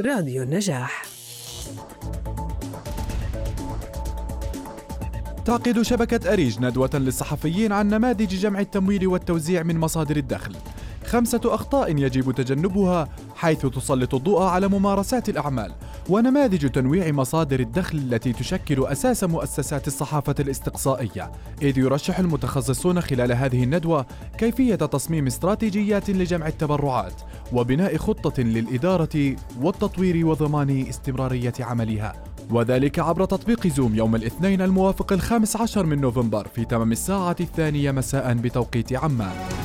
راديو النجاح. تعقد شبكة أريج ندوة للصحفيين عن نماذج جمع التمويل والتوزيع من مصادر الدخل. خمسة أخطاء يجب تجنبها حيث تسلط الضوء على ممارسات الأعمال. ونماذج تنويع مصادر الدخل التي تشكل أساس مؤسسات الصحافة الاستقصائية. إذ يرشح المتخصصون خلال هذه الندوة كيفية تصميم استراتيجيات لجمع التبرعات وبناء خطة للإدارة والتطوير وضمان استمرارية عملها. وذلك عبر تطبيق زوم يوم الاثنين الموافق الخامس عشر من نوفمبر في تمام الساعة الثانية مساء بتوقيت عمان.